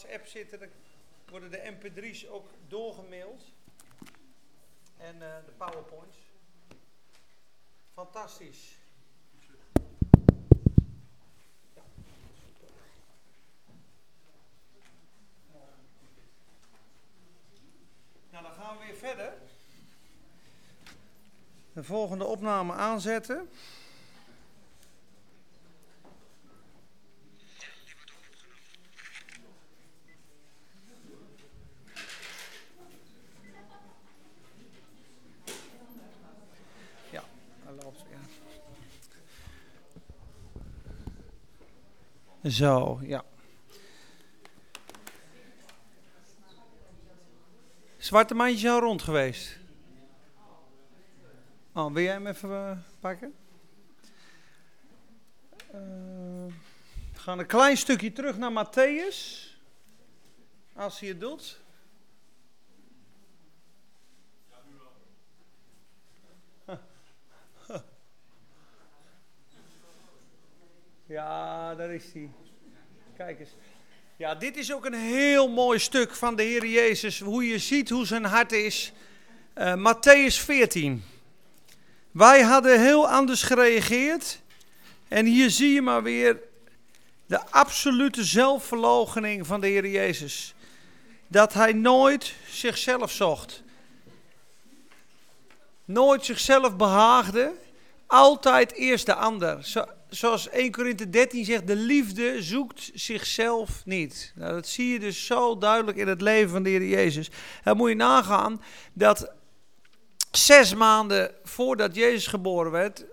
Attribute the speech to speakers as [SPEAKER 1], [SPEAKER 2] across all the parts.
[SPEAKER 1] WhatsApp zitten, dan worden de mp3's ook doorgemaild. En uh, de powerpoints. Fantastisch. Nou, dan gaan we weer verder. De volgende opname aanzetten. Zo, ja. Zwarte mandjes al rond geweest? Oh, wil jij hem even uh, pakken? Uh, we gaan een klein stukje terug naar Matthäus. Als hij het doet. Ja, daar is hij. Kijk eens. Ja, dit is ook een heel mooi stuk van de Heer Jezus. Hoe je ziet hoe zijn hart is. Uh, Matthäus 14. Wij hadden heel anders gereageerd. En hier zie je maar weer de absolute zelfverloochening van de Heer Jezus. Dat hij nooit zichzelf zocht. Nooit zichzelf behaagde. Altijd eerst de ander. Zo, zoals 1 Korinthe 13 zegt, de liefde zoekt zichzelf niet. Nou, dat zie je dus zo duidelijk in het leven van de Heer Jezus. Dan moet je nagaan dat zes maanden voordat Jezus geboren werd,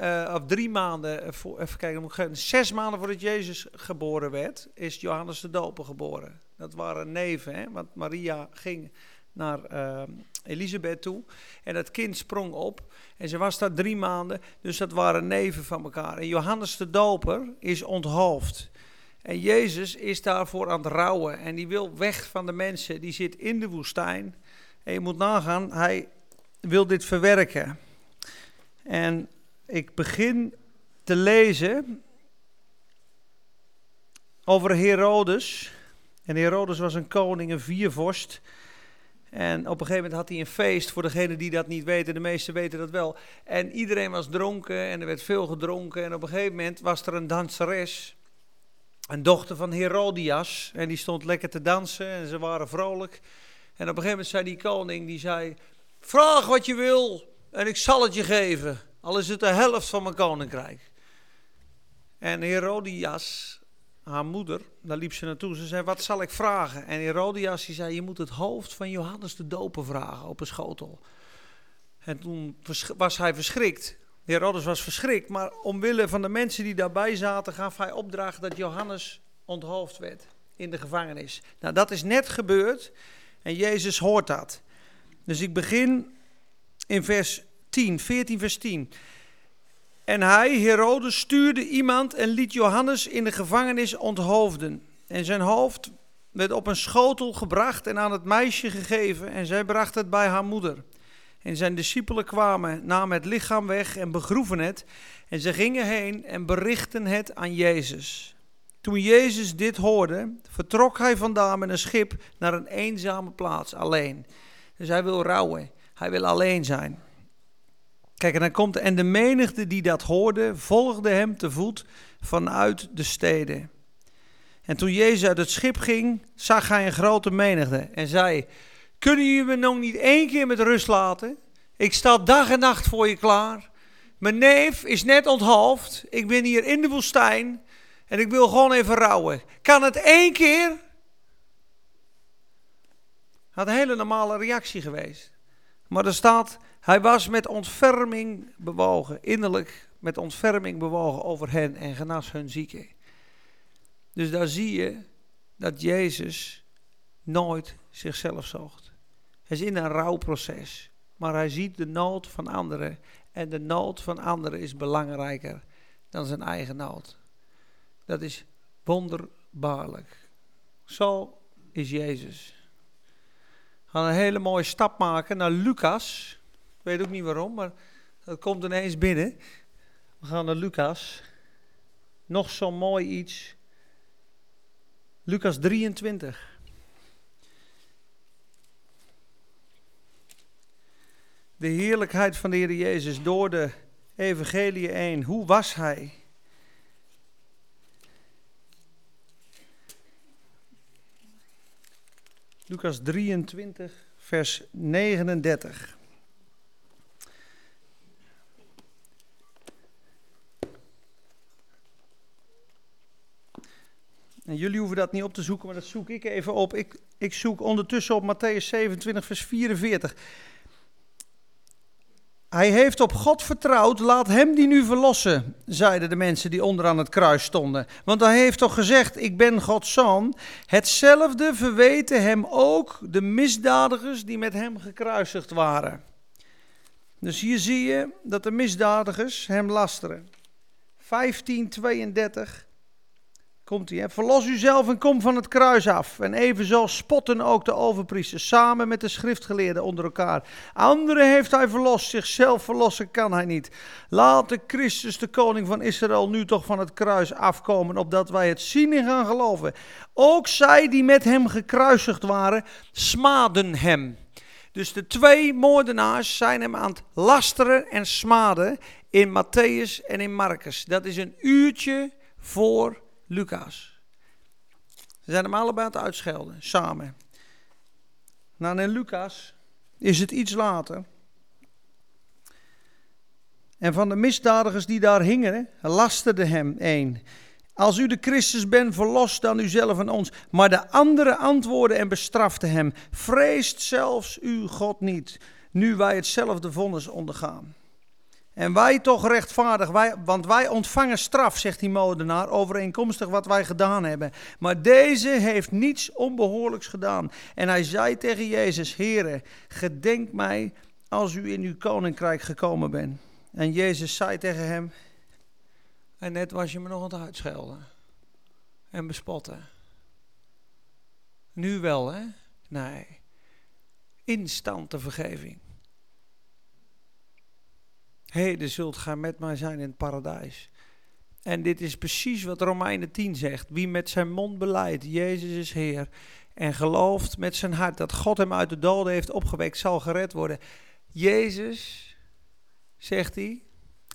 [SPEAKER 1] uh, of drie maanden, even kijken, moet ik zes maanden voordat Jezus geboren werd, is Johannes de Doper geboren. Dat waren neven, hè, want Maria ging naar uh, Elisabeth toe en dat kind sprong op. En ze was daar drie maanden, dus dat waren neven van elkaar. En Johannes de Doper is onthoofd. En Jezus is daarvoor aan het rouwen. En die wil weg van de mensen. Die zit in de woestijn. En je moet nagaan, hij wil dit verwerken. En ik begin te lezen over Herodes. En Herodes was een koning, een viervorst. En op een gegeven moment had hij een feest, voor degenen die dat niet weten, de meesten weten dat wel. En iedereen was dronken en er werd veel gedronken. En op een gegeven moment was er een danseres, een dochter van Herodias. En die stond lekker te dansen en ze waren vrolijk. En op een gegeven moment zei die koning, die zei, vraag wat je wil en ik zal het je geven. Al is het de helft van mijn koninkrijk. En Herodias haar moeder, daar liep ze naartoe. Ze zei, wat zal ik vragen? En Herodias die zei, je moet het hoofd van Johannes de Doper vragen op een schotel. En toen was hij verschrikt. Herodes was verschrikt, maar omwille van de mensen die daarbij zaten, gaf hij opdracht dat Johannes onthoofd werd in de gevangenis. Nou, dat is net gebeurd en Jezus hoort dat. Dus ik begin in vers 10, 14 vers 10. En hij, Herodes, stuurde iemand en liet Johannes in de gevangenis onthoofden. En zijn hoofd werd op een schotel gebracht en aan het meisje gegeven. En zij bracht het bij haar moeder. En zijn discipelen kwamen, namen het lichaam weg en begroeven het. En ze gingen heen en berichten het aan Jezus. Toen Jezus dit hoorde, vertrok hij vandaan met een schip naar een eenzame plaats, alleen. Dus hij wil rouwen, hij wil alleen zijn. Kijk, en dan komt, en de menigte die dat hoorde, volgde hem te voet vanuit de steden. En toen Jezus uit het schip ging, zag hij een grote menigte en zei, kunnen jullie me nog niet één keer met rust laten? Ik sta dag en nacht voor je klaar. Mijn neef is net onthoofd. Ik ben hier in de woestijn en ik wil gewoon even rouwen. Kan het één keer? Had een hele normale reactie geweest. Maar er staat, hij was met ontferming bewogen, innerlijk met ontferming bewogen over hen en genas hun zieken. Dus daar zie je dat Jezus nooit zichzelf zocht. Hij is in een rouwproces, maar hij ziet de nood van anderen. En de nood van anderen is belangrijker dan zijn eigen nood. Dat is wonderbaarlijk. Zo is Jezus. We gaan een hele mooie stap maken naar Lucas. Ik weet ook niet waarom, maar dat komt ineens binnen. We gaan naar Lucas. Nog zo'n mooi iets. Lucas 23. De heerlijkheid van de Heer Jezus door de evangelie 1. Hoe was hij? Lucas 23, vers 39. En jullie hoeven dat niet op te zoeken, maar dat zoek ik even op. Ik, ik zoek ondertussen op Matthäus 27, vers 44. Hij heeft op God vertrouwd, laat hem die nu verlossen, zeiden de mensen die onderaan het kruis stonden. Want hij heeft toch gezegd, ik ben Gods zoon. Hetzelfde verweten hem ook de misdadigers die met hem gekruisigd waren. Dus hier zie je dat de misdadigers hem lasteren. 1532 Komt hij, verlos uzelf en kom van het kruis af. En evenzo spotten ook de overpriesters, samen met de schriftgeleerden onder elkaar. Anderen heeft hij verlost, zichzelf verlossen kan hij niet. Laat de Christus, de koning van Israël, nu toch van het kruis afkomen, opdat wij het zien en gaan geloven. Ook zij die met hem gekruisigd waren, smaden hem. Dus de twee moordenaars zijn hem aan het lasteren en smaden in Matthäus en in Marcus. Dat is een uurtje voor Lucas. Ze zijn hem allebei aan het uitschelden, samen. Nou, in Lucas is het iets later. En van de misdadigers die daar hingen, lasterde hem een. Als u de Christus bent, verlos dan uzelf en ons. Maar de anderen antwoordden en bestraften hem. Vreest zelfs uw God niet, nu wij hetzelfde vonnis ondergaan. En wij toch rechtvaardig, wij, want wij ontvangen straf, zegt die modenaar, overeenkomstig wat wij gedaan hebben. Maar deze heeft niets onbehoorlijks gedaan. En hij zei tegen Jezus, Heere, gedenk mij als u in uw koninkrijk gekomen bent. En Jezus zei tegen hem, en net was je me nog aan het uitschelden en bespotten. Nu wel, hè? Nee. Instante vergeving. Heden zult gij met mij zijn in het paradijs. En dit is precies wat Romeinen 10 zegt. Wie met zijn mond beleidt, Jezus is Heer, en gelooft met zijn hart dat God hem uit de doden heeft opgewekt, zal gered worden. Jezus, zegt hij,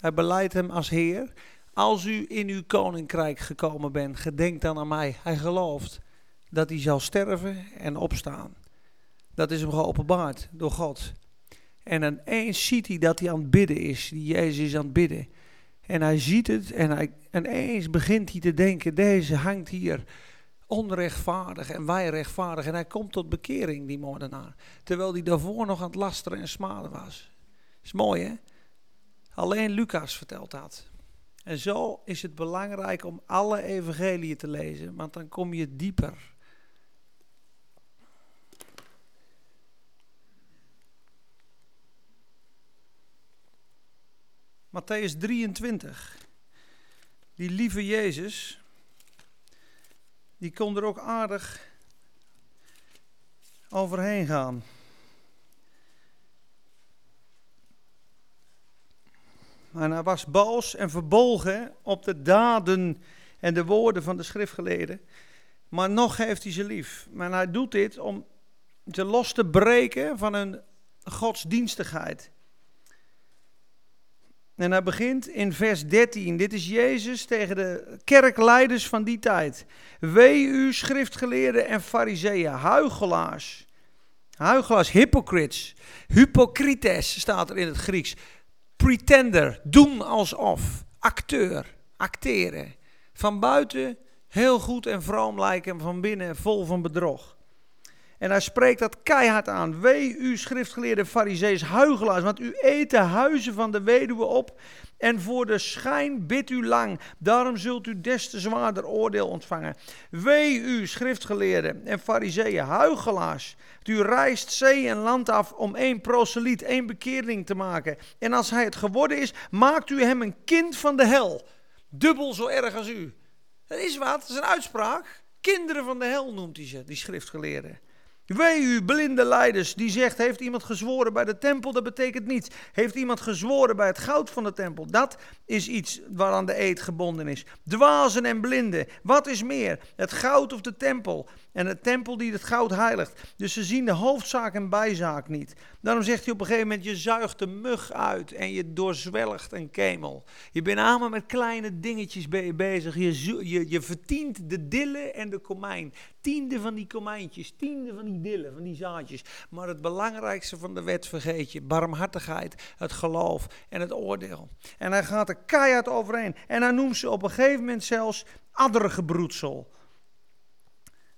[SPEAKER 1] hij beleidt hem als Heer. Als u in uw koninkrijk gekomen bent, gedenk dan aan mij. Hij gelooft dat hij zal sterven en opstaan. Dat is hem geopenbaard door God. En ineens ziet hij dat hij aan het bidden is. Die Jezus is aan het bidden. En hij ziet het en hij, ineens begint hij te denken, deze hangt hier onrechtvaardig en wij rechtvaardig. En hij komt tot bekering, die moordenaar. Terwijl hij daarvoor nog aan het lasteren en smaden was. Is mooi hè? Alleen Lucas vertelt dat. En zo is het belangrijk om alle evangeliën te lezen, want dan kom je dieper. Matthäus 23. Die lieve Jezus, die kon er ook aardig overheen gaan. En hij was boos en verbolgen op de daden en de woorden van de schriftgeleerden. Maar nog heeft hij ze lief. Maar hij doet dit om ze los te breken van hun godsdienstigheid. En hij begint in vers 13. Dit is Jezus tegen de kerkleiders van die tijd. Wee u schriftgeleerden en fariseeën, huigelaars. Huigelaars, hypocrites. Hypocrites staat er in het Grieks. Pretender, doen alsof. Acteur, acteren. Van buiten heel goed en vroom lijken, van binnen vol van bedrog. En hij spreekt dat keihard aan. Wee u schriftgeleerde farisees, huigelaars, want u eet de huizen van de weduwe op en voor de schijn bidt u lang. Daarom zult u des te zwaarder oordeel ontvangen. Wee u schriftgeleerden en fariseeën, huigelaars. U reist zee en land af om één proseliet, één bekeerling te maken. En als hij het geworden is, maakt u hem een kind van de hel. Dubbel zo erg als u. Dat is wat, dat is een uitspraak. Kinderen van de hel noemt hij ze, die schriftgeleerden. Wee u, blinde leiders, die zegt, heeft iemand gezworen bij de tempel? Dat betekent niets. Heeft iemand gezworen bij het goud van de tempel? Dat is iets waaraan de eed gebonden is. Dwazen en blinden, wat is meer? Het goud of de tempel? En de tempel die het goud heiligt. Dus ze zien de hoofdzaak en bijzaak niet. Daarom zegt hij op een gegeven moment, je zuigt de mug uit en je doorzwelgt een kemel. Je bent allemaal met kleine dingetjes bezig. Je, je, je de dille en de komijn. Tiende van die komijntjes, tiende van die dillen, van die zaadjes. Maar het belangrijkste van de wet vergeet je. Barmhartigheid, het geloof en het oordeel. En hij gaat er keihard overheen. En hij noemt ze op een gegeven moment zelfs addergebroedsel.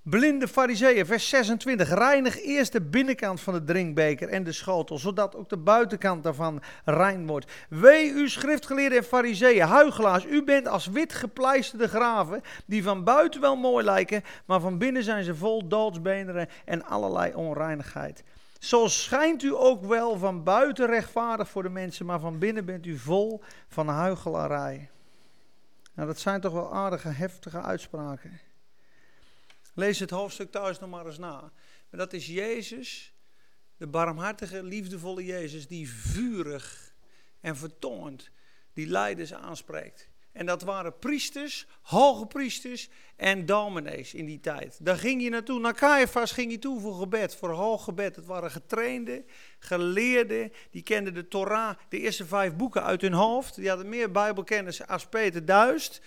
[SPEAKER 1] Blinde fariseeën, vers 26. Reinig eerst de binnenkant van de drinkbeker en de schotel, zodat ook de buitenkant daarvan rein wordt. Wee u schriftgeleerden en fariseeën, huigelaars, u bent als wit gepleisterde graven, die van buiten wel mooi lijken, maar van binnen zijn ze vol doodsbeenderen en allerlei onreinigheid. Zo schijnt u ook wel van buiten rechtvaardig voor de mensen, maar van binnen bent u vol van huichelarij. Nou, dat zijn toch wel aardige, heftige uitspraken. Lees het hoofdstuk thuis nog maar eens na. Maar dat is Jezus, de barmhartige, liefdevolle Jezus, die vurig en vertoond die leiders aanspreekt. En dat waren priesters, hoge priesters en dominees in die tijd. Daar ging je naartoe. Naar Caiaphas ging je toe voor gebed, voor hoog gebed. Het waren getrainde, geleerden, die kenden de Torah, de eerste vijf boeken uit hun hoofd. Die hadden meer bijbelkennis als Peter Duist.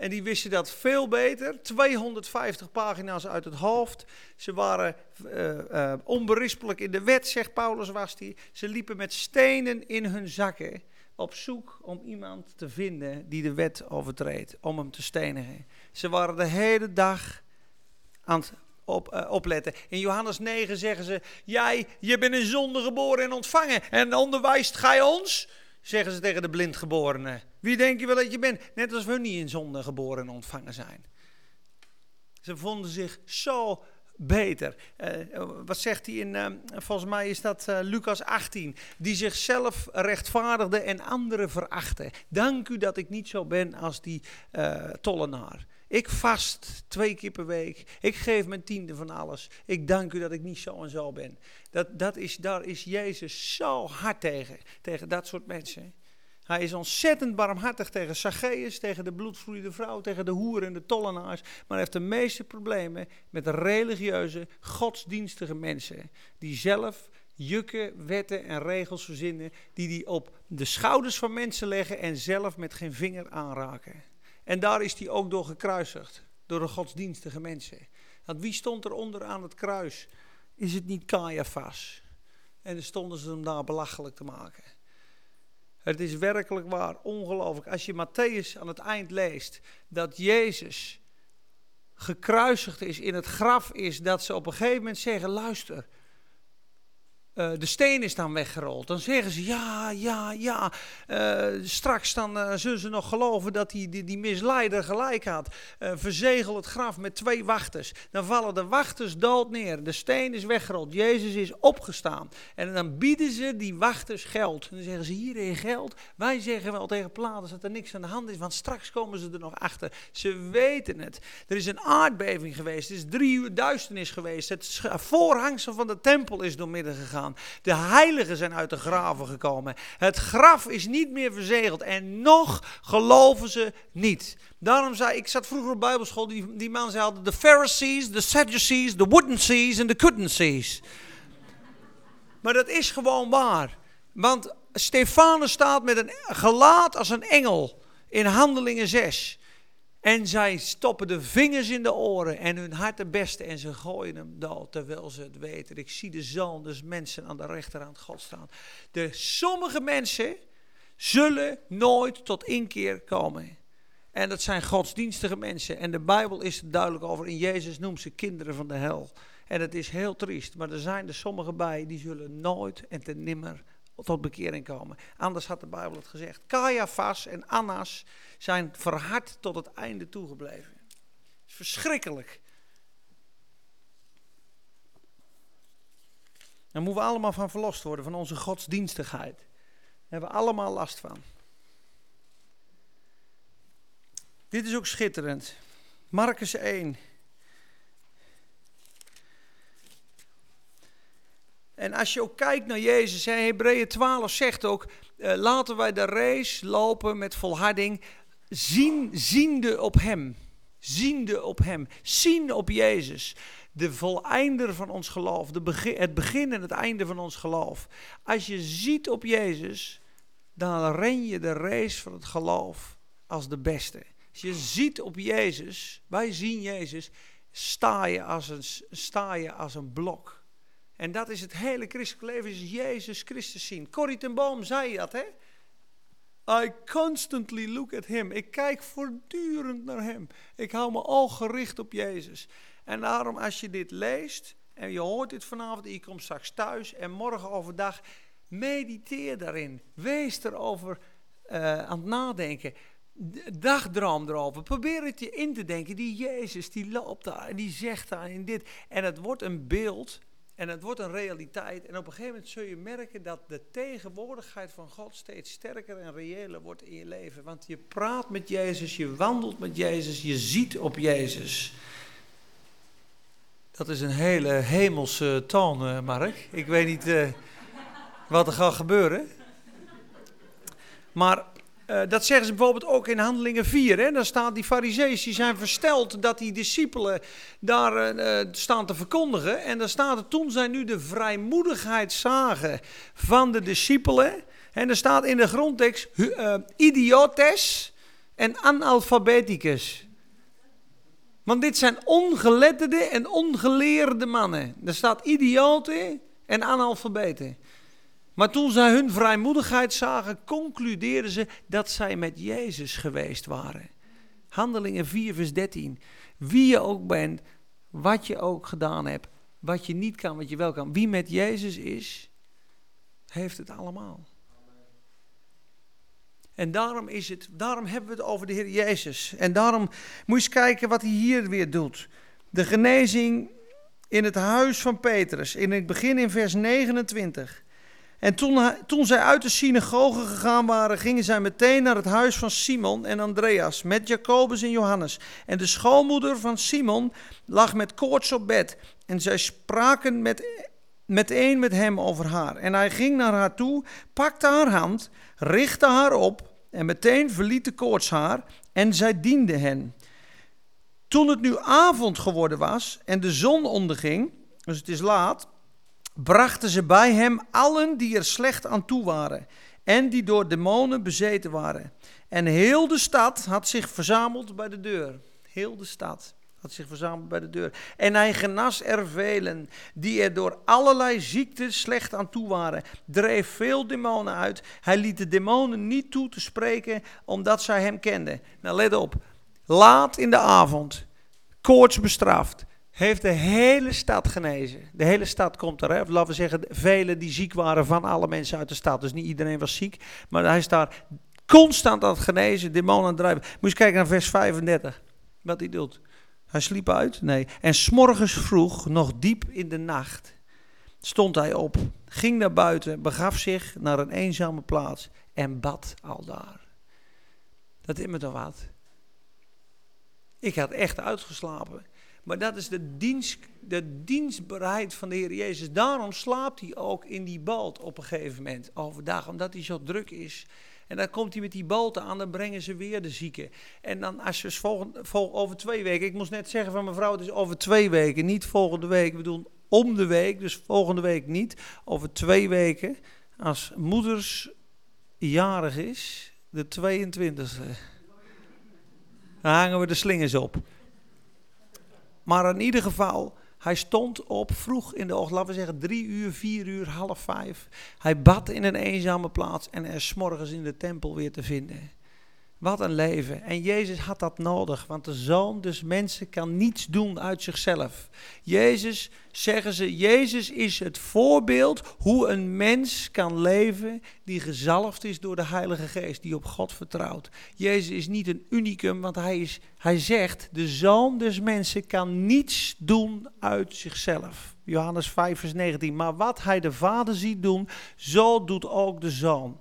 [SPEAKER 1] En die wisten dat veel beter. 250 pagina's uit het hoofd. Ze waren uh, onberispelijk in de wet, zegt Paulus was die. Ze liepen met stenen in hun zakken op zoek om iemand te vinden die de wet overtreedt, om hem te stenigen. Ze waren de hele dag aan het op, uh, opletten. In Johannes 9 zeggen ze: Jij, je bent in zonde geboren en ontvangen. En onderwijst gij ons? Zeggen ze tegen de blindgeborenen. Wie denk je wel dat je bent? Net als we niet in zonde geboren en ontvangen zijn. Ze vonden zich zo beter. Uh, wat zegt hij in, uh, volgens mij is dat uh, Lucas 18, die zichzelf rechtvaardigde en anderen verachten. Dank u dat ik niet zo ben als die tollenaar. Ik vast twee keer per week. Ik geef mijn tiende van alles. Ik dank u dat ik niet zo en zo ben. Dat, dat is, daar is Jezus zo hard tegen. Tegen dat soort mensen. Hij is ontzettend barmhartig tegen Zacchaeus, tegen de bloedvloeiende vrouw, tegen de hoeren en de tollenaars. Maar hij heeft de meeste problemen met religieuze, godsdienstige mensen. Die zelf jukken, wetten en regels verzinnen. Die die op de schouders van mensen leggen en zelf met geen vinger aanraken. En daar is hij ook door gekruisigd. Door de godsdienstige mensen. Want wie stond er onder aan het kruis? Is het niet Caiaphas? En dan stonden ze hem daar belachelijk te maken. Het is werkelijk waar, ongelooflijk. Als je Matthäus aan het eind leest, dat Jezus gekruisigd is, in het graf is, dat ze op een gegeven moment zeggen, luister, uh, de steen is dan weggerold. Dan zeggen ze, ja, ja, ja. Uh, straks dan uh, zullen ze nog geloven dat die, die, die misleider gelijk had. verzegel het graf met twee wachters. Dan vallen de wachters dood neer. De steen is weggerold. Jezus is opgestaan. En dan bieden ze die wachters geld. En dan zeggen ze, hier in geld. Wij zeggen wel tegen Platus dat er niks aan de hand is. Want straks komen ze er nog achter. Ze weten het. Er is een aardbeving geweest. Er is drie uur duisternis geweest. Het voorhangsel van de tempel is doormidden gegaan. De heiligen zijn uit de graven gekomen. Het graf is niet meer verzegeld en nog geloven ze niet. Daarom zei ik, zat vroeger op bijbelschool, die, die man zei altijd, de Pharisees, de Sadducees, de wouldn't sees en de couldn't sees. Maar dat is gewoon waar. Want Stefanus staat met een gelaat als een engel in Handelingen 6. En zij stoppen de vingers in de oren en hun hart beste en ze gooien hem dood terwijl ze het weten. Ik zie de zoon dus mensen aan de rechterhand God staan. De sommige mensen zullen nooit tot inkeer komen. En dat zijn godsdienstige mensen. En de Bijbel is er duidelijk over. In Jezus noemt ze kinderen van de hel. En het is heel triest, maar er zijn er sommige bij die zullen nooit en ten nimmer tot bekering komen. Anders had de Bijbel het gezegd. Caiaphas en Annas zijn verhard tot het einde toegebleven. Het is verschrikkelijk. Daar moeten we allemaal van verlost worden, van onze godsdienstigheid. Daar hebben we allemaal last van. Dit is ook schitterend. Marcus 1. En als je ook kijkt naar Jezus, Hebreeën 12 zegt ook, uh, laten wij de race lopen met volharding, zien, ziende op Hem. Ziende op Hem, zien op Jezus de voleinder van ons geloof, de begin, het begin en het einde van ons geloof. Als je ziet op Jezus, dan ren je de race van het geloof als de beste. Als je ziet op Jezus, wij zien Jezus, sta je als een, sta je als een blok. En dat is het hele christelijke leven, is Jezus Christus zien. Corrie ten Boom zei dat, hè? I constantly look at him. Ik kijk voortdurend naar hem. Ik hou mijn oog gericht op Jezus. En daarom, als je dit leest en je hoort dit vanavond en je komt straks thuis en morgen overdag, mediteer daarin. Wees erover uh, aan het nadenken. Dagdroom erover. Probeer het je in te denken. Die Jezus, die loopt daar en die zegt daar in dit. En het wordt een beeld en het wordt een realiteit. En op een gegeven moment zul je merken dat de tegenwoordigheid van God steeds sterker en reëler wordt in je leven. Want je praat met Jezus, je wandelt met Jezus, je ziet op Jezus. Dat is een hele hemelse toon, uh, Mark. Ik weet niet uh, wat er gaat gebeuren. Maar uh, dat zeggen ze bijvoorbeeld ook in Handelingen 4. Hè? Daar staat die fariseeën, die zijn versteld dat die discipelen daar staan te verkondigen. En daar staat er, toen zij nu de vrijmoedigheid zagen van de discipelen. En er staat in de grondtekst, idiotes en analfabeticus. Want dit zijn ongeletterde en ongeleerde mannen. Er staat idioten en analfabeten. Maar toen zij hun vrijmoedigheid zagen, concludeerden ze dat zij met Jezus geweest waren. Handelingen 4, vers 13. Wie je ook bent, wat je ook gedaan hebt, wat je niet kan, wat je wel kan. Wie met Jezus is, heeft het allemaal. En daarom, is het, daarom hebben we het over de Heer Jezus. En daarom moet je eens kijken wat hij hier weer doet. De genezing in het huis van Petrus. In het begin in vers 29. En toen, zij uit de synagoge gegaan waren, gingen zij meteen naar het huis van Simon en Andreas met Jacobus en Johannes. En de schoonmoeder van Simon lag met koorts op bed. En zij spraken met, meteen met hem over haar. En hij ging naar haar toe, pakte haar hand, richtte haar op en meteen verliet de koorts haar en zij diende hen. Toen het nu avond geworden was en de zon onderging, dus het is laat, brachten ze bij hem allen die er slecht aan toe waren en die door demonen bezeten waren. En heel de stad had zich verzameld bij de deur. Heel de stad had zich verzameld bij de deur. En hij genas er velen, die er door allerlei ziekten slecht aan toe waren. Dreef veel demonen uit. Hij liet de demonen niet toe te spreken, omdat zij hem kenden. Nou, let op. Laat in de avond, koorts bestraft, heeft de hele stad genezen. De hele stad komt er, hè? of laten we zeggen, velen die ziek waren van alle mensen uit de stad. Dus niet iedereen was ziek, maar hij is daar constant aan het genezen, demonen aan het drijven. Moet je kijken naar vers 35, wat hij doet. Hij sliep uit? Nee. En s'morgens vroeg, nog diep in de nacht, stond hij op, ging naar buiten, begaf zich naar een eenzame plaats en bad al daar. Dat is me toch wat? Ik had echt uitgeslapen. Maar dat is de, dienst, de dienstbaarheid van de Heer Jezus. Daarom slaapt hij ook in die balt op een gegeven moment overdag, omdat hij zo druk is en dan komt hij met die boten aan, dan brengen ze weer de zieken. En dan als je volgende, vol, over twee weken, ik moest net zeggen van mevrouw, het is over twee weken, niet volgende week. We doen om de week, dus volgende week niet. Over twee weken, als moeders jarig is, de 22e, dan hangen we de slingers op. Maar in ieder geval, hij stond op vroeg in de ochtend, laten we zeggen drie uur, vier uur, half vijf. Hij bad in een eenzame plaats en er is morgens in de tempel weer te vinden. Wat een leven. En Jezus had dat nodig, want de zoon dus mensen kan niets doen uit zichzelf. Jezus, zeggen ze, Jezus is het voorbeeld hoe een mens kan leven die gezalfd is door de Heilige Geest, die op God vertrouwt. Jezus is niet een unicum, want hij, is, hij zegt, de zoon des mensen kan niets doen uit zichzelf. Johannes 5 vers 19. Maar wat hij de Vader ziet doen, zo doet ook de zoon.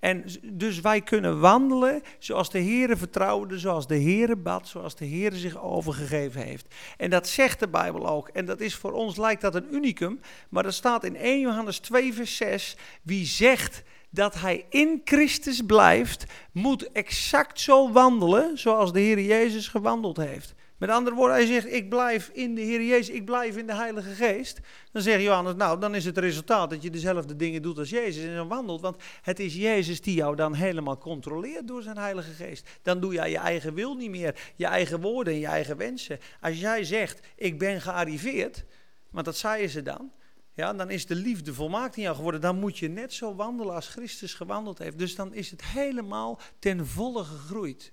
[SPEAKER 1] En dus wij kunnen wandelen zoals de Heere vertrouwde, zoals de Heere bad, zoals de Heere zich overgegeven heeft. En dat zegt de Bijbel ook. En dat is voor ons lijkt dat een unicum, maar dat staat in 1 Johannes 2 vers 6. Wie zegt dat hij in Christus blijft, moet exact zo wandelen zoals de Heer Jezus gewandeld heeft. Met andere woorden, hij zegt, ik blijf in de Heer Jezus, ik blijf in de Heilige Geest. Dan zegt Johannes, nou, dan is het resultaat dat je dezelfde dingen doet als Jezus en dan wandelt. Want het is Jezus die jou dan helemaal controleert door zijn Heilige Geest. Dan doe jij je eigen wil niet meer, je eigen woorden en je eigen wensen. Als jij zegt, ik ben gearriveerd, want dat zeiden ze dan. Ja, dan is de liefde volmaakt in jou geworden. Dan moet je net zo wandelen als Christus gewandeld heeft. Dus dan is het helemaal ten volle gegroeid.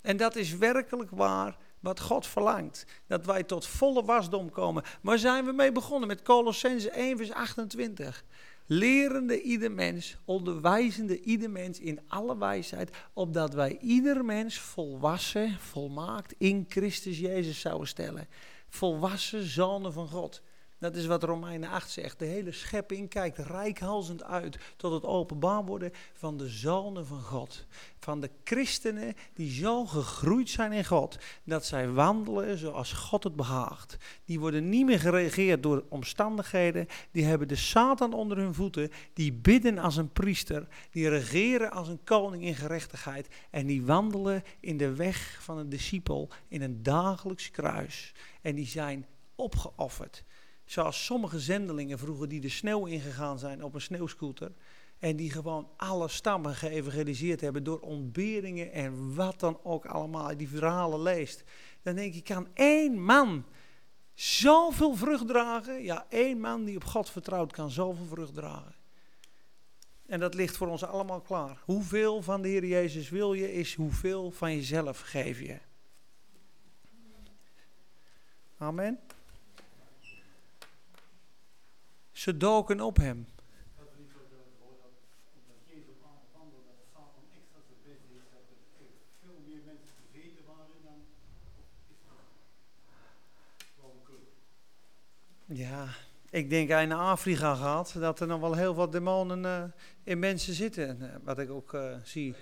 [SPEAKER 1] En dat is werkelijk waar wat God verlangt. Dat wij tot volle wasdom komen. Maar zijn we mee begonnen met Colossense 1 vers 28. Lerende ieder mens, onderwijzende ieder mens in alle wijsheid, opdat wij ieder mens volwassen, volmaakt in Christus Jezus zouden stellen. Volwassen zonen van God. Dat is wat Romeinen 8 zegt. De hele schepping kijkt rijkhalzend uit tot het openbaar worden van de zonen van God. Van de christenen die zo gegroeid zijn in God dat zij wandelen zoals God het behaagt. Die worden niet meer geregeerd door omstandigheden. Die hebben de Satan onder hun voeten. Die bidden als een priester. Die regeren als een koning in gerechtigheid. En die wandelen in de weg van een discipel in een dagelijks kruis. En die zijn opgeofferd. Zoals sommige zendelingen vroeger die de sneeuw ingegaan zijn op een sneeuwscooter. En die gewoon alle stammen geëvangeliseerd hebben door ontberingen en wat dan ook allemaal. Die verhalen leest. Dan denk ik, kan één man zoveel vrucht dragen? Ja, één man die op God vertrouwt kan zoveel vrucht dragen. En dat ligt voor ons allemaal klaar. Hoeveel van de Heer Jezus wil je, is hoeveel van jezelf geef je. Amen. Ze doken op hem. Ja, ik denk naar Afrika gaat, dat er nog wel heel wat demonen uh, in mensen zitten. Eh, wat ik ook uh, zie.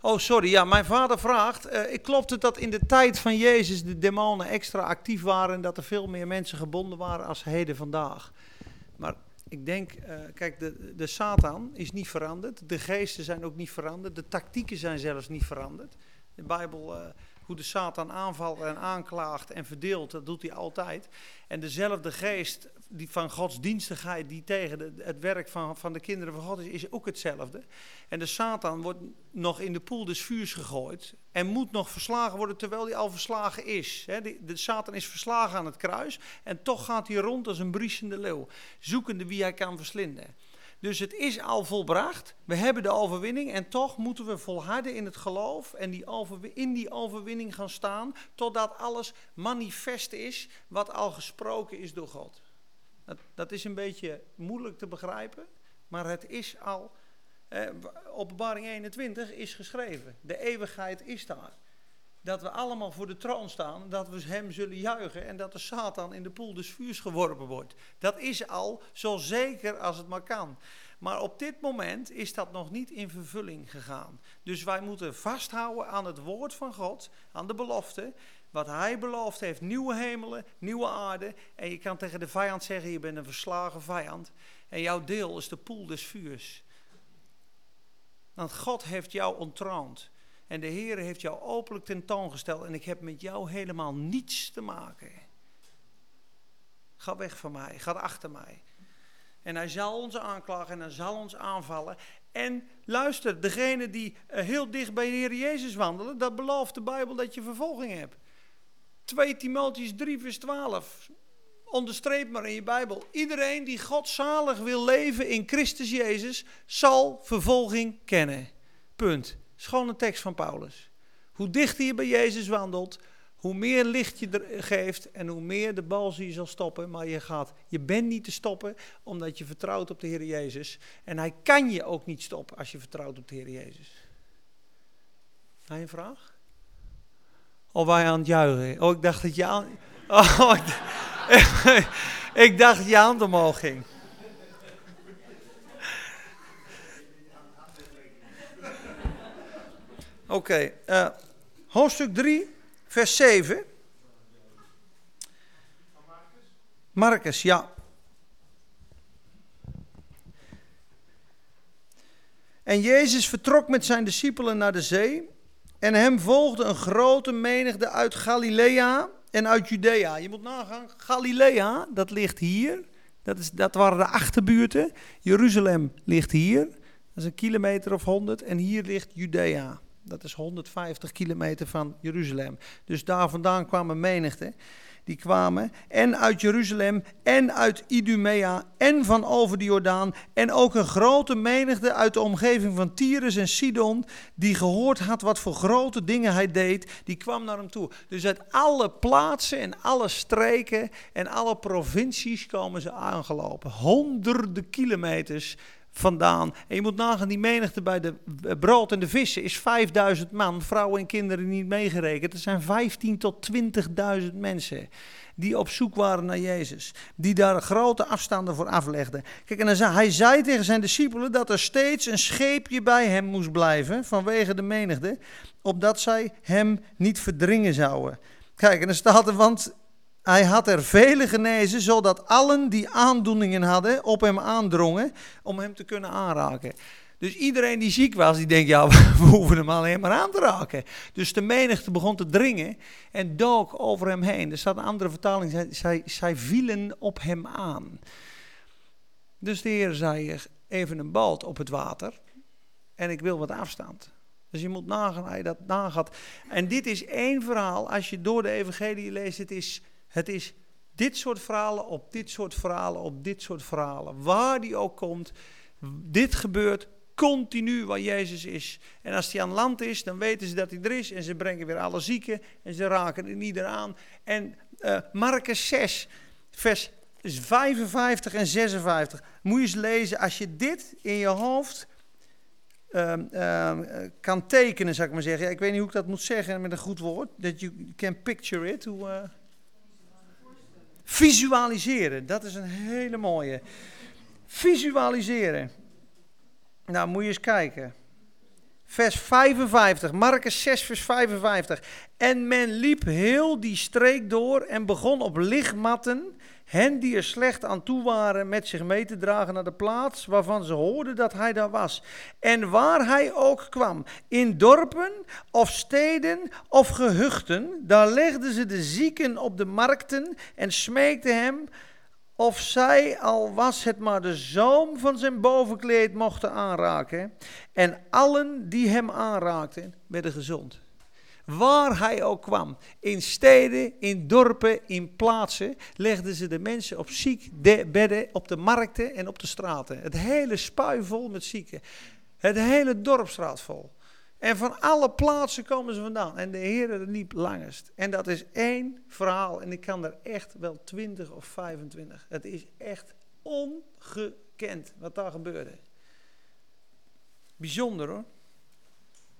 [SPEAKER 1] Oh, sorry. Ja, mijn vader vraagt. Uh, klopt het dat in de tijd van Jezus de demonen extra actief waren en dat er veel meer mensen gebonden waren als heden vandaag? Maar ik denk, uh, kijk, de, de Satan is niet veranderd. De geesten zijn ook niet veranderd. De tactieken zijn zelfs niet veranderd. De Bijbel, uh, hoe de Satan aanvalt en aanklaagt en verdeelt, dat doet hij altijd. En dezelfde geest die van godsdienstigheid die tegen het werk van, van de kinderen van God is, is ook hetzelfde. En de Satan wordt nog in de poel des vuurs gegooid en moet nog verslagen worden terwijl hij al verslagen is. de, de Satan is verslagen aan het kruis en toch gaat hij rond als een briesende leeuw, zoekende wie hij kan verslinden. Dus het is al volbracht. We hebben de overwinning en toch moeten we volharden in het geloof en die in die overwinning gaan staan totdat alles manifest is wat al gesproken is door God. Dat, dat is een beetje moeilijk te begrijpen, maar het is al. Eh, openbaring 21 is geschreven. De eeuwigheid is daar. Dat we allemaal voor de troon staan, dat we hem zullen juichen en dat de Satan in de poel des vuurs geworpen wordt. Dat is al zo zeker als het maar kan. Maar op dit moment is dat nog niet in vervulling gegaan. Dus wij moeten vasthouden aan het woord van God, aan de belofte wat hij beloofd heeft. Nieuwe hemelen, nieuwe aarde. En je kan tegen de vijand zeggen, je bent een verslagen vijand. En jouw deel is de poel des vuurs. Want God heeft jou ontroond. En de Heer heeft jou openlijk tentoongesteld. En ik heb met jou helemaal niets te maken. Ga weg van mij, ga achter mij. En hij zal ons aanklagen en hij zal ons aanvallen. En luister, degene die eh, heel dicht bij de Heer Jezus wandelen, dat belooft de Bijbel dat je vervolging hebt. 2 Timotheus 3 vers 12. Onderstreep maar in je Bijbel. Iedereen die godzalig wil leven in Christus Jezus, zal vervolging kennen. Punt. Schoon een tekst van Paulus. Hoe dichter je bij Jezus wandelt, hoe meer licht je er geeft en hoe meer de bal je zal stoppen. Maar je, gaat, je bent niet te stoppen omdat je vertrouwt op de Heer Jezus. En hij kan je ook niet stoppen als je vertrouwt op de Heer Jezus. Heb je een vraag? Of wij aan het juichen? Oh, ik dacht dat je aan... Oh, ik, dacht, dat je hand omhoog ging. Oké, eh, hoofdstuk 3, vers 7. Marcus, ja. En Jezus vertrok met zijn discipelen naar de zee en hem volgde een grote menigte uit Galilea en uit Judea. Je moet nagaan, Galilea, dat ligt hier. Dat, is, dat waren de achterbuurten. Jeruzalem ligt hier. Dat is een kilometer of honderd. En hier ligt Judea. Dat is 150 kilometer van Jeruzalem. Dus daar vandaan kwamen menigte die kwamen en uit Jeruzalem en uit Idumea en van over de Jordaan en ook een grote menigte uit de omgeving van Tyrus en Sidon die gehoord had wat voor grote dingen hij deed, die kwam naar hem toe. Dus uit alle plaatsen en alle streken en alle provincies komen ze aangelopen. Honderden kilometers vandaan. En je moet nagaan, die menigte bij de brood en de vissen is 5000 man, vrouwen en kinderen niet meegerekend. Er zijn 15 tot 20.000 mensen die op zoek waren naar Jezus. Die daar grote afstanden voor aflegden. Kijk, en zei, hij zei tegen zijn discipelen dat er steeds een scheepje bij hem moest blijven vanwege de menigte, opdat zij hem niet verdringen zouden. Kijk, en dan staat er, want hij had er vele genezen, zodat allen die aandoeningen hadden op hem aandrongen om hem te kunnen aanraken. Dus iedereen die ziek was, die denkt, ja, we hoeven hem alleen maar aan te raken. Dus de menigte begon te dringen en dook over hem heen. Er staat een andere vertaling, zij, zij, vielen op hem aan. Dus de Heer zei, even een boot op het water en ik wil wat afstand. Dus je moet nagaan, hij dat nagaat. En dit is één verhaal, als je door de evangelie leest, het is het is dit soort verhalen op dit soort verhalen op dit soort verhalen. Waar die ook komt, dit gebeurt continu waar Jezus is. En als hij aan land is, dan weten ze dat hij er is. En ze brengen weer alle zieken en ze raken er niet aan. En uh, Marcus 6, vers 55 en 56. Moet je eens lezen. Als je dit in je hoofd uh, uh, kan tekenen, zou ik maar zeggen. Ja, ik weet niet hoe ik dat moet zeggen met een goed woord. Dat you can picture it. Hoe, uh, Visualiseren, dat is een hele mooie. Visualiseren. Nou, moet je eens kijken. Vers 55, Marcus 6, vers 55. En men liep heel die streek door en begon op lichtmatten hen die er slecht aan toe waren met zich mee te dragen naar de plaats waarvan ze hoorden dat hij daar was. En waar hij ook kwam, in dorpen of steden of gehuchten, daar legden ze de zieken op de markten en smeekten hem of zij, al was het maar de zoom van zijn bovenkleed, mochten aanraken. En allen die hem aanraakten, werden gezond. Waar hij ook kwam. In steden, in dorpen, in plaatsen. legden ze de mensen op ziekbedden op de markten en op de straten. Het hele spui vol met zieken. Het hele dorpstraat vol. En van alle plaatsen komen ze vandaan. En de Heer liep langest. En dat is één verhaal. En ik kan er echt wel twintig of 25. Het is echt ongekend wat daar gebeurde. Bijzonder hoor.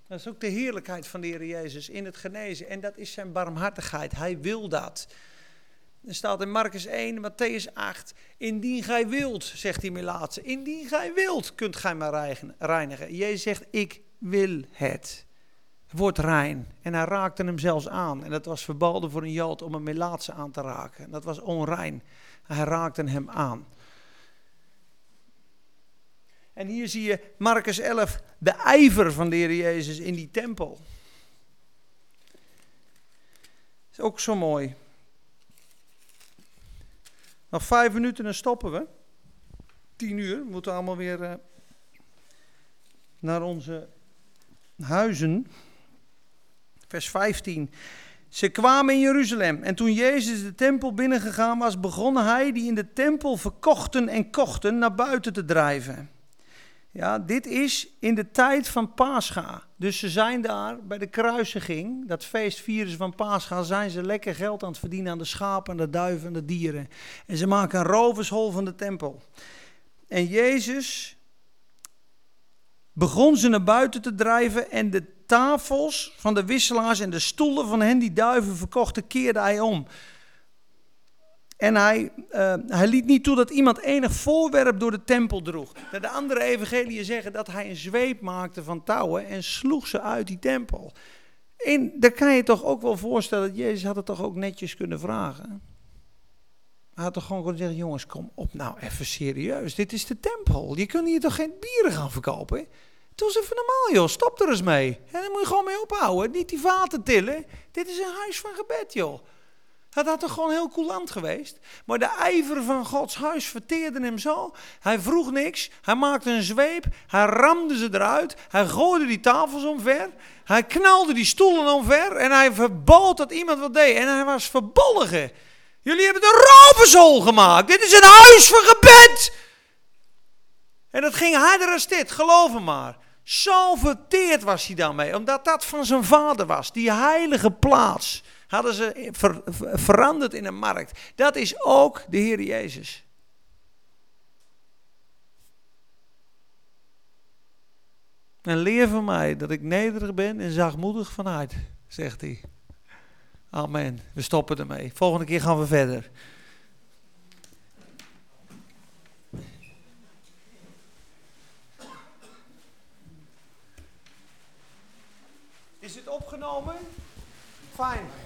[SPEAKER 1] Dat is ook de heerlijkheid van de Heer Jezus in het genezen. En dat is zijn barmhartigheid. Hij wil dat. Er staat in Marcus 1, Matthäus 8. Indien gij wilt, zegt die Melaatse. Indien gij wilt, kunt gij mij reinigen. Jezus zegt, ik wil het. Wordt rein. En hij raakte hem zelfs aan. En dat was verboden voor een Jood om een Melaatse aan te raken. Dat was onrein. Hij raakte hem aan. En hier zie je Marcus 11, de ijver van de Jezus in die tempel. Is ook zo mooi. Nog vijf minuten en stoppen we. Tien uur. We moeten allemaal weer uh, naar onze huizen. Vers 15. Ze kwamen in Jeruzalem en toen Jezus de tempel binnengegaan was, begon hij die in de tempel verkochten en kochten naar buiten te drijven. Ja, dit is in de tijd van Pascha. Dus ze zijn daar bij de kruisiging, dat feest vieren ze van Pascha, zijn ze lekker geld aan het verdienen aan de schapen, de duiven en de dieren. En ze maken een rovershol van de tempel. En Jezus begon ze naar buiten te drijven en de tafels van de wisselaars en de stoelen van hen die duiven verkochten, keerde hij om. En hij, uh, hij liet niet toe dat iemand enig voorwerp door de tempel droeg. De andere evangeliën zeggen dat hij een zweep maakte van touwen en sloeg ze uit die tempel. En daar kan je toch ook wel voorstellen dat Jezus had het toch ook netjes kunnen vragen. Hij had toch gewoon kunnen zeggen, jongens, kom op nou even serieus. Dit is de tempel. Je kunt hier toch geen bieren gaan verkopen? Doe eens even normaal joh, stop er eens mee. En daar moet je gewoon mee ophouden. Niet die vaten tillen. Dit is een huis van gebed joh. Dat had toch gewoon heel coulant geweest. Maar de ijver van Gods huis verteerde hem zo. Hij vroeg niks. Hij maakte een zweep. Hij ramde ze eruit. Hij gooide die tafels omver. Hij knalde die stoelen omver. En hij verbood dat iemand wat deed. En hij was verbolgen. Jullie hebben de roversol gemaakt. Dit is een huis van gebed. En dat ging harder als dit, geloof me maar. Zo verteerd was hij daarmee, omdat dat van zijn vader was. Die heilige plaats hadden ze veranderd in een markt. Dat is ook de Heer Jezus. En leer van mij dat ik nederig ben en zachtmoedig vanuit, zegt hij. Amen. We stoppen ermee. Volgende keer gaan we verder. Is het opgenomen? Fijn.